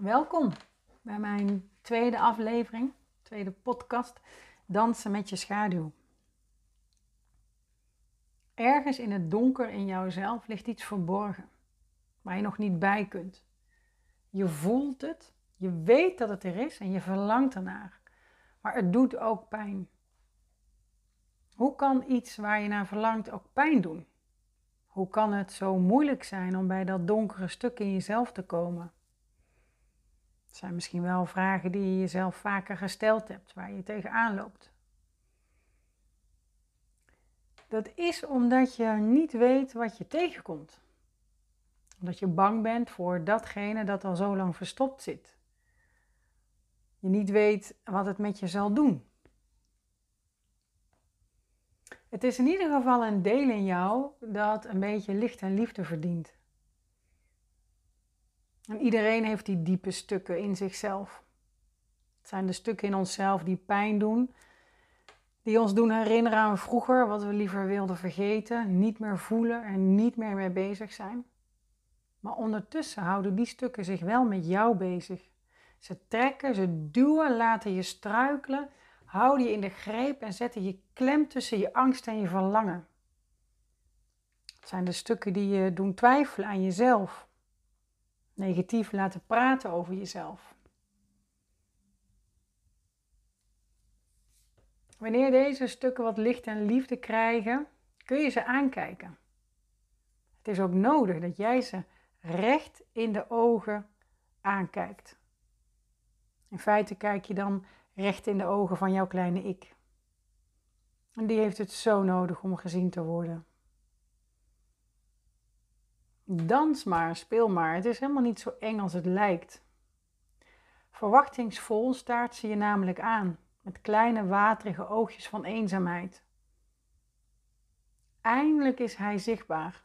Welkom bij mijn tweede aflevering, tweede podcast, Dansen met je schaduw. Ergens in het donker in jouzelf ligt iets verborgen, waar je nog niet bij kunt. Je voelt het, je weet dat het er is en je verlangt ernaar, maar het doet ook pijn. Hoe kan iets waar je naar verlangt ook pijn doen? Hoe kan het zo moeilijk zijn om bij dat donkere stuk in jezelf te komen? Zijn misschien wel vragen die je jezelf vaker gesteld hebt, waar je tegenaan loopt. Dat is omdat je niet weet wat je tegenkomt. Omdat je bang bent voor datgene dat al zo lang verstopt zit. Je niet weet wat het met je zal doen. Het is in ieder geval een deel in jou dat een beetje licht en liefde verdient. En iedereen heeft die diepe stukken in zichzelf. Het zijn de stukken in onszelf die pijn doen, die ons doen herinneren aan vroeger, wat we liever wilden vergeten, niet meer voelen en niet meer mee bezig zijn. Maar ondertussen houden die stukken zich wel met jou bezig. Ze trekken, ze duwen, laten je struikelen, houden je in de greep en zetten je klem tussen je angst en je verlangen. Het zijn de stukken die je doen twijfelen aan jezelf negatief laten praten over jezelf. Wanneer deze stukken wat licht en liefde krijgen, kun je ze aankijken. Het is ook nodig dat jij ze recht in de ogen aankijkt. In feite kijk je dan recht in de ogen van jouw kleine ik. En die heeft het zo nodig om gezien te worden. Dans maar, speel maar. Het is helemaal niet zo eng als het lijkt. Verwachtingsvol staart ze je namelijk aan, met kleine waterige oogjes van eenzaamheid. Eindelijk is hij zichtbaar.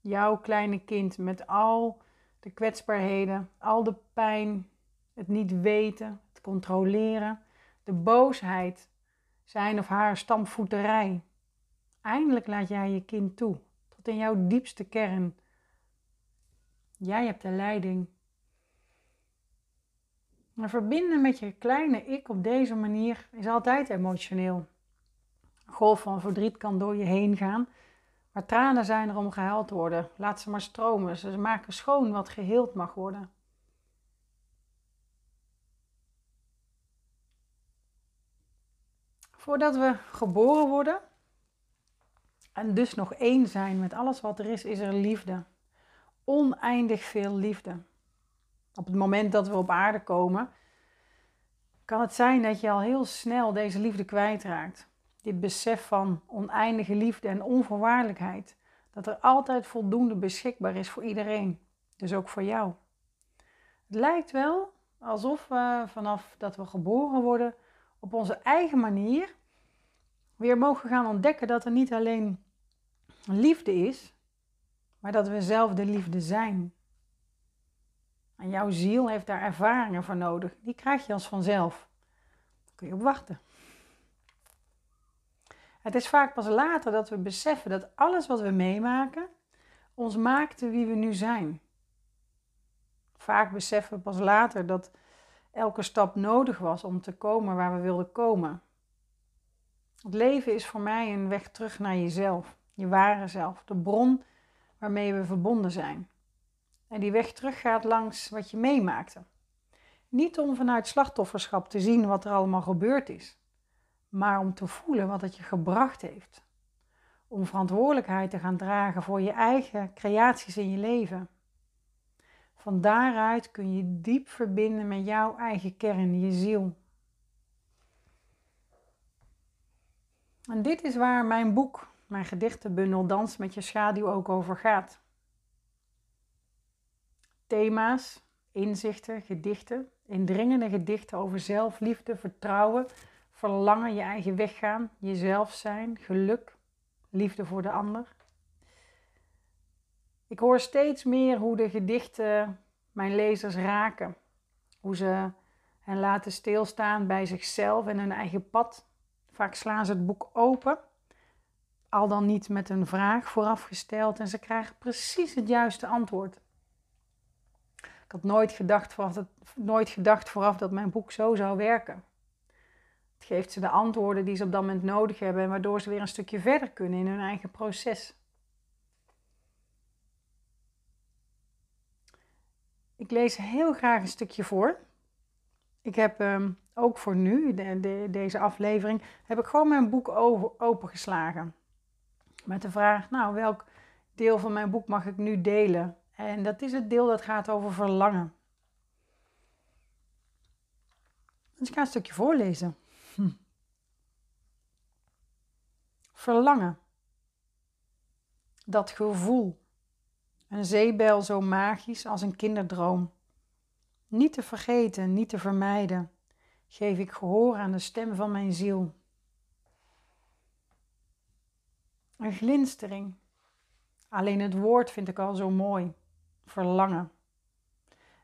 Jouw kleine kind met al de kwetsbaarheden, al de pijn, het niet weten, het controleren, de boosheid, zijn of haar stampvoeterij. Eindelijk laat jij je kind toe in jouw diepste kern. Jij hebt de leiding. Maar verbinden met je kleine ik op deze manier is altijd emotioneel. Een golf van verdriet kan door je heen gaan, maar tranen zijn er om gehuild te worden. Laat ze maar stromen. Ze maken schoon wat geheeld mag worden. Voordat we geboren worden, en dus nog één zijn met alles wat er is, is er liefde. Oneindig veel liefde. Op het moment dat we op aarde komen, kan het zijn dat je al heel snel deze liefde kwijtraakt. Dit besef van oneindige liefde en onvoorwaardelijkheid. Dat er altijd voldoende beschikbaar is voor iedereen. Dus ook voor jou. Het lijkt wel alsof we vanaf dat we geboren worden op onze eigen manier weer mogen gaan ontdekken dat er niet alleen liefde is, maar dat we zelf de liefde zijn. En jouw ziel heeft daar ervaringen voor nodig. Die krijg je als vanzelf. Daar kun je op wachten. Het is vaak pas later dat we beseffen dat alles wat we meemaken ons maakte wie we nu zijn. Vaak beseffen we pas later dat elke stap nodig was om te komen waar we wilden komen. Het leven is voor mij een weg terug naar jezelf, je ware zelf, de bron waarmee we verbonden zijn. En die weg terug gaat langs wat je meemaakte. Niet om vanuit slachtofferschap te zien wat er allemaal gebeurd is, maar om te voelen wat het je gebracht heeft. Om verantwoordelijkheid te gaan dragen voor je eigen creaties in je leven. Van daaruit kun je diep verbinden met jouw eigen kern, je ziel. En dit is waar mijn boek, mijn gedichtenbundel Dans met je schaduw ook over gaat. Thema's, inzichten, gedichten, indringende gedichten over zelfliefde, vertrouwen, verlangen, je eigen weg gaan, jezelf zijn, geluk, liefde voor de ander. Ik hoor steeds meer hoe de gedichten mijn lezers raken. Hoe ze hen laten stilstaan bij zichzelf en hun eigen pad Vaak slaan ze het boek open, al dan niet met een vraag voorafgesteld en ze krijgen precies het juiste antwoord. had nooit gedacht, vooraf dat, nooit gedacht vooraf dat mijn boek zo zou werken. Het geeft ze de antwoorden die ze op dat moment nodig hebben en waardoor ze weer een stukje verder kunnen in hun eigen proces. Ik lees heel graag een stukje voor. Ik heb ehm, ook voor nu, de, deze aflevering, heb ik gewoon mijn boek opengeslagen. Met de vraag, nou, welk deel van mijn boek mag ik nu delen? En dat is het deel dat gaat over verlangen. Dus ik ga een stukje voorlezen. Verlangen. Dat gevoel. Een zeebel zo magisch als een kinderdroom. Niet te vergeten, niet te vermijden, geef ik gehoor aan de stem van mijn ziel. Een glinstering. Alleen het woord vind ik al zo mooi. Verlangen.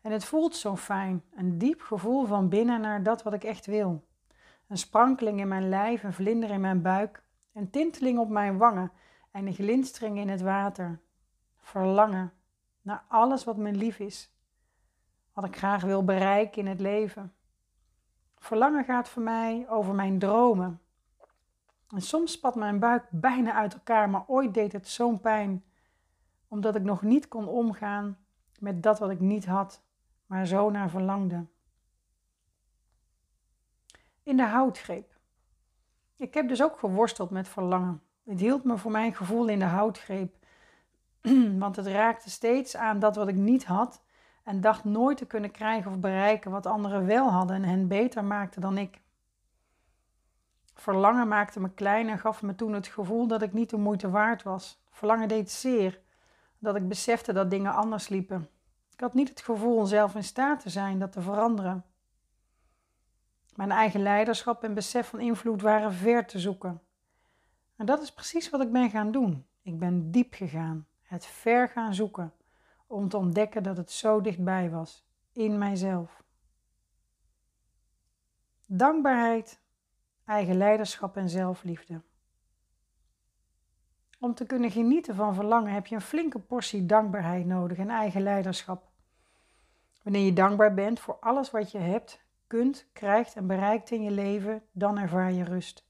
En het voelt zo fijn, een diep gevoel van binnen naar dat wat ik echt wil. Een sprankeling in mijn lijf, een vlinder in mijn buik, een tinteling op mijn wangen en een glinstering in het water. Verlangen naar alles wat me lief is, wat ik graag wil bereiken in het leven. Verlangen gaat voor mij over mijn dromen. En soms spat mijn buik bijna uit elkaar, maar ooit deed het zo'n pijn, omdat ik nog niet kon omgaan met dat wat ik niet had, maar zo naar verlangde. In de houtgreep. Ik heb dus ook geworsteld met verlangen. Het hield me voor mijn gevoel in de houtgreep, want het raakte steeds aan dat wat ik niet had en dacht nooit te kunnen krijgen of bereiken wat anderen wel hadden en hen beter maakte dan ik. Verlangen maakte me klein en gaf me toen het gevoel dat ik niet de moeite waard was. Verlangen deed zeer, dat ik besefte dat dingen anders liepen. Ik had niet het gevoel zelf in staat te zijn dat te veranderen. Mijn eigen leiderschap en besef van invloed waren ver te zoeken. En dat is precies wat ik ben gaan doen. Ik ben diep gegaan, het ver gaan zoeken om te ontdekken dat het zo dichtbij was, in mijzelf. Dankbaarheid, eigen leiderschap en zelfliefde. Om te kunnen genieten van verlangen heb je een flinke portie dankbaarheid nodig en eigen leiderschap. Wanneer je dankbaar bent voor alles wat je hebt, kunt, krijgt en bereikt in je leven, dan ervaar je rust.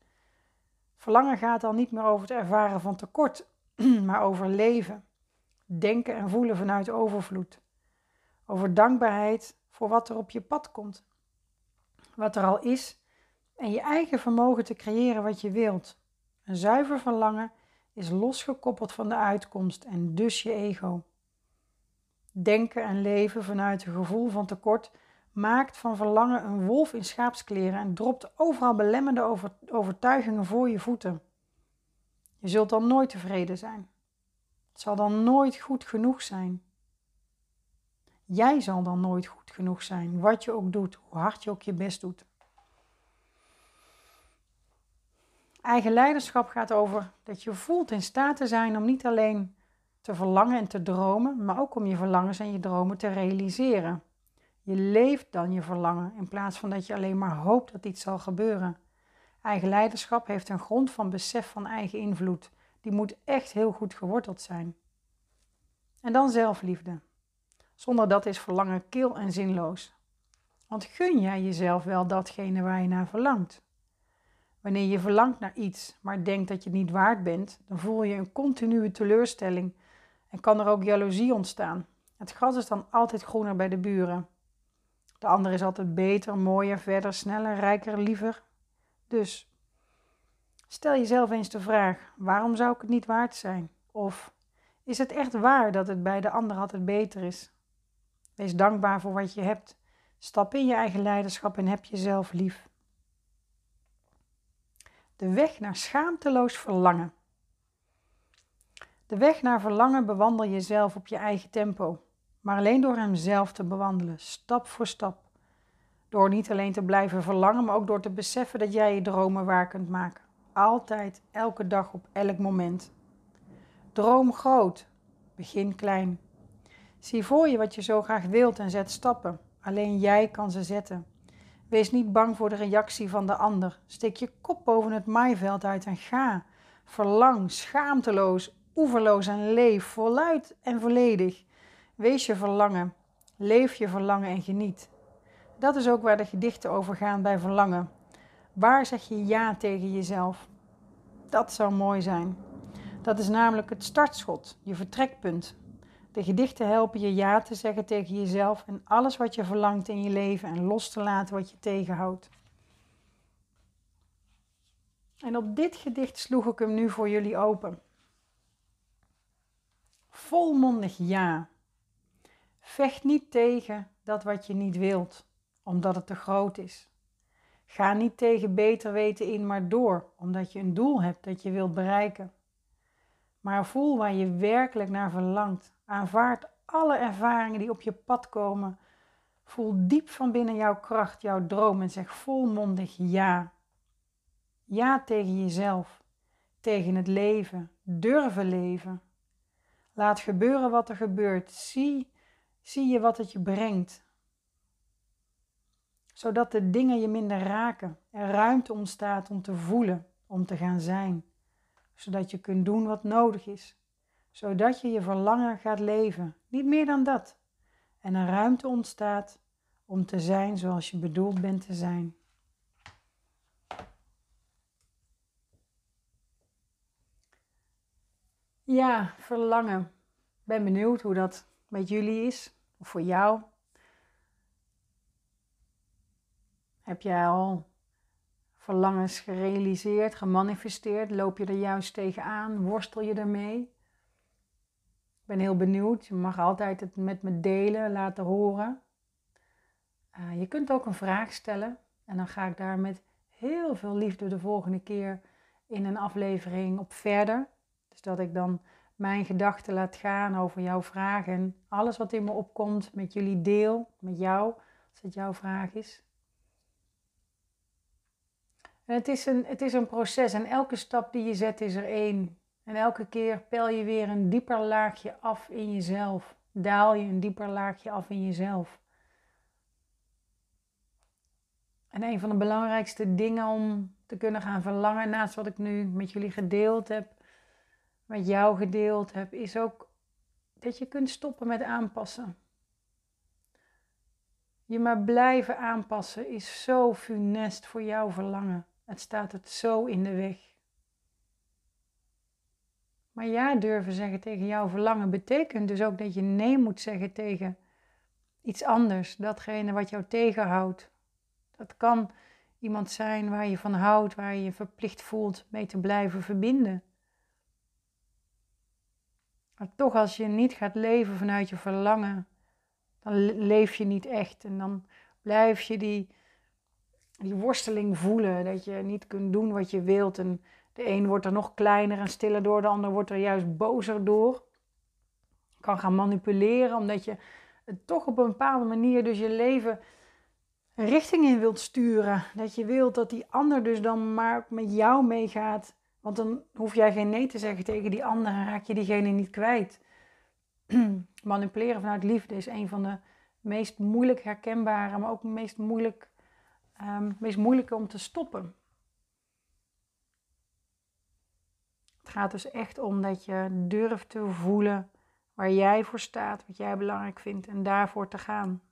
Verlangen gaat dan niet meer over het ervaren van tekort, maar over leven denken en voelen vanuit overvloed. Over dankbaarheid voor wat er op je pad komt. Wat er al is en je eigen vermogen te creëren wat je wilt. Een zuiver verlangen is losgekoppeld van de uitkomst en dus je ego. Denken en leven vanuit een gevoel van tekort maakt van verlangen een wolf in schaapskleren en dropt overal belemmende overtuigingen voor je voeten. Je zult dan nooit tevreden zijn. Het zal dan nooit goed genoeg zijn. Jij zal dan nooit goed genoeg zijn, wat je ook doet, hoe hard je ook je best doet. Eigen leiderschap gaat over dat je voelt in staat te zijn om niet alleen te verlangen en te dromen, maar ook om je verlangens en je dromen te realiseren. Je leeft dan je verlangen in plaats van dat je alleen maar hoopt dat iets zal gebeuren. Eigen leiderschap heeft een grond van besef van eigen invloed die moet echt heel goed geworteld zijn. En dan zelfliefde. Zonder dat is verlangen kil en zinloos. Want gun jij jezelf wel datgene waar je naar verlangt? Wanneer je verlangt naar iets, maar denkt dat je het niet waard bent, dan voel je een continue teleurstelling en kan er ook jaloezie ontstaan. Het gras is dan altijd groener bij de buren. De ander is altijd beter, mooier, verder, sneller, rijker, liever. Dus Stel jezelf eens de vraag: waarom zou ik het niet waard zijn? Of is het echt waar dat het bij de ander altijd beter is? Wees dankbaar voor wat je hebt. Stap in je eigen leiderschap en heb jezelf lief. De weg naar schaamteloos verlangen. De weg naar verlangen bewandel je zelf op je eigen tempo, maar alleen door hem zelf te bewandelen, stap voor stap. Door niet alleen te blijven verlangen, maar ook door te beseffen dat jij je dromen waar kunt maken. Altijd, elke dag, op elk moment. Droom groot, begin klein. Zie voor je wat je zo graag wilt en zet stappen. Alleen jij kan ze zetten. Wees niet bang voor de reactie van de ander. Steek je kop boven het maaiveld uit en ga. Verlang, schaamteloos, oeverloos en leef, voluit en volledig. Wees je verlangen. Leef je verlangen en geniet. Dat is ook waar de gedichten over gaan bij verlangen. Waar zeg je ja tegen jezelf? Dat zou mooi zijn. Dat is namelijk het startschot, je vertrekpunt. De gedichten helpen je ja te zeggen tegen jezelf en alles wat je verlangt in je leven en los te laten wat je tegenhoudt. En op dit gedicht sloeg ik hem nu voor jullie open. Volmondig ja. Vecht niet tegen dat wat je niet wilt, omdat het te groot is. Ga niet tegen beter weten in, maar door, omdat je een doel hebt dat je wilt bereiken. Maar voel waar je werkelijk naar verlangt. Aanvaard alle ervaringen die op je pad komen. Voel diep van binnen jouw kracht, jouw droom en zeg volmondig ja. Ja tegen jezelf, tegen het leven, durven leven. Laat gebeuren wat er gebeurt. Zie, zie je wat het je brengt. Zodat de dingen je minder raken. Er ruimte ontstaat om te voelen, om te gaan zijn. Zodat je kunt doen wat nodig is. Zodat je je verlangen gaat leven. Niet meer dan dat. En er ruimte ontstaat om te zijn zoals je bedoeld bent te zijn. Ja, verlangen. Ben benieuwd hoe dat met jullie is, of voor jou. Heb jij al verlangens gerealiseerd, gemanifesteerd? Loop je er juist tegenaan? Worstel je ermee? Ben heel benieuwd. Je mag altijd het met me delen, laten horen. Uh, je kunt ook een vraag stellen en dan ga ik daar met heel veel liefde de volgende keer in een aflevering op verder. Dus dat ik dan mijn gedachten laat gaan over jouw vraag en alles wat in me opkomt met jullie deel, met jou, als het jouw vraag is. En het is, een, het is een proces en elke stap die je zet is er één. En elke keer pel je weer een dieper laagje af in jezelf. Daal je een dieper laagje af in jezelf. En een van de belangrijkste dingen om te kunnen gaan verlangen, naast wat ik nu met jullie gedeeld heb, met jou gedeeld heb, is ook dat je kunt stoppen met aanpassen. Je maar blijven aanpassen is zo funest voor jouw verlangen. Het staat het zo in de weg. Maar ja durven zeggen tegen jouw verlangen betekent dus ook dat je nee moet zeggen tegen iets anders, datgene wat jou tegenhoudt. Dat kan iemand zijn waar je van houdt, waar je je verplicht voelt mee te blijven verbinden. Maar toch, als je niet gaat leven vanuit je verlangen, dan leef je niet echt. En dan blijf je die, die worsteling voelen. Dat je niet kunt doen wat je wilt. En de een wordt er nog kleiner en stiller door, de ander wordt er juist bozer door. Kan gaan manipuleren, omdat je toch op een bepaalde manier dus je leven richting in wilt sturen. Dat je wilt dat die ander dus dan maar met jou meegaat want dan hoef jij geen nee te zeggen tegen die ander en raak je diegene niet kwijt. Manipuleren vanuit liefde is een van de meest moeilijk herkenbare, maar ook meest moeilijk, um, meest moeilijke om te stoppen. Het gaat dus echt om dat je durft te voelen waar jij voor staat, wat jij belangrijk vindt en daarvoor te gaan.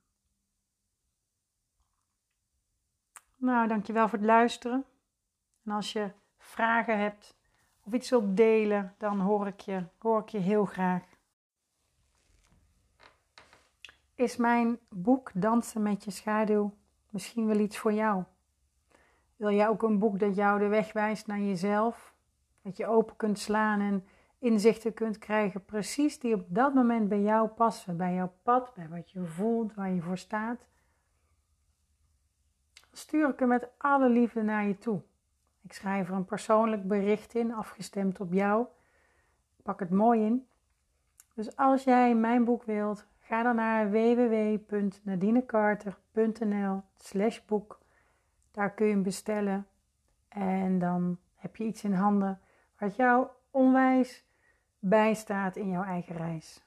Nou, dankjewel voor het luisteren. En als je vragen hebt of iets wilt delen, dan hoor ik je, hoor ik je heel graag. Is mijn boek Dansen met je schaduw misschien wel iets voor jou? Wil jij ook een boek dat jou de weg wijst naar jezelf? Dat je open kunt slaan en inzichten kunt krijgen, precies die op dat moment bij jou passen, bij jouw pad, bij wat je voelt, waar je voor staat? Stuur ik hem met alle liefde naar je toe. Ik schrijf er een persoonlijk bericht in, afgestemd op jou. pak het mooi in. Dus als jij mijn boek wilt, ga dan naar www.nadinecarter.nl slash boek. Daar kun je hem bestellen. En dan heb je iets in handen wat jou onwijs bijstaat in jouw eigen reis.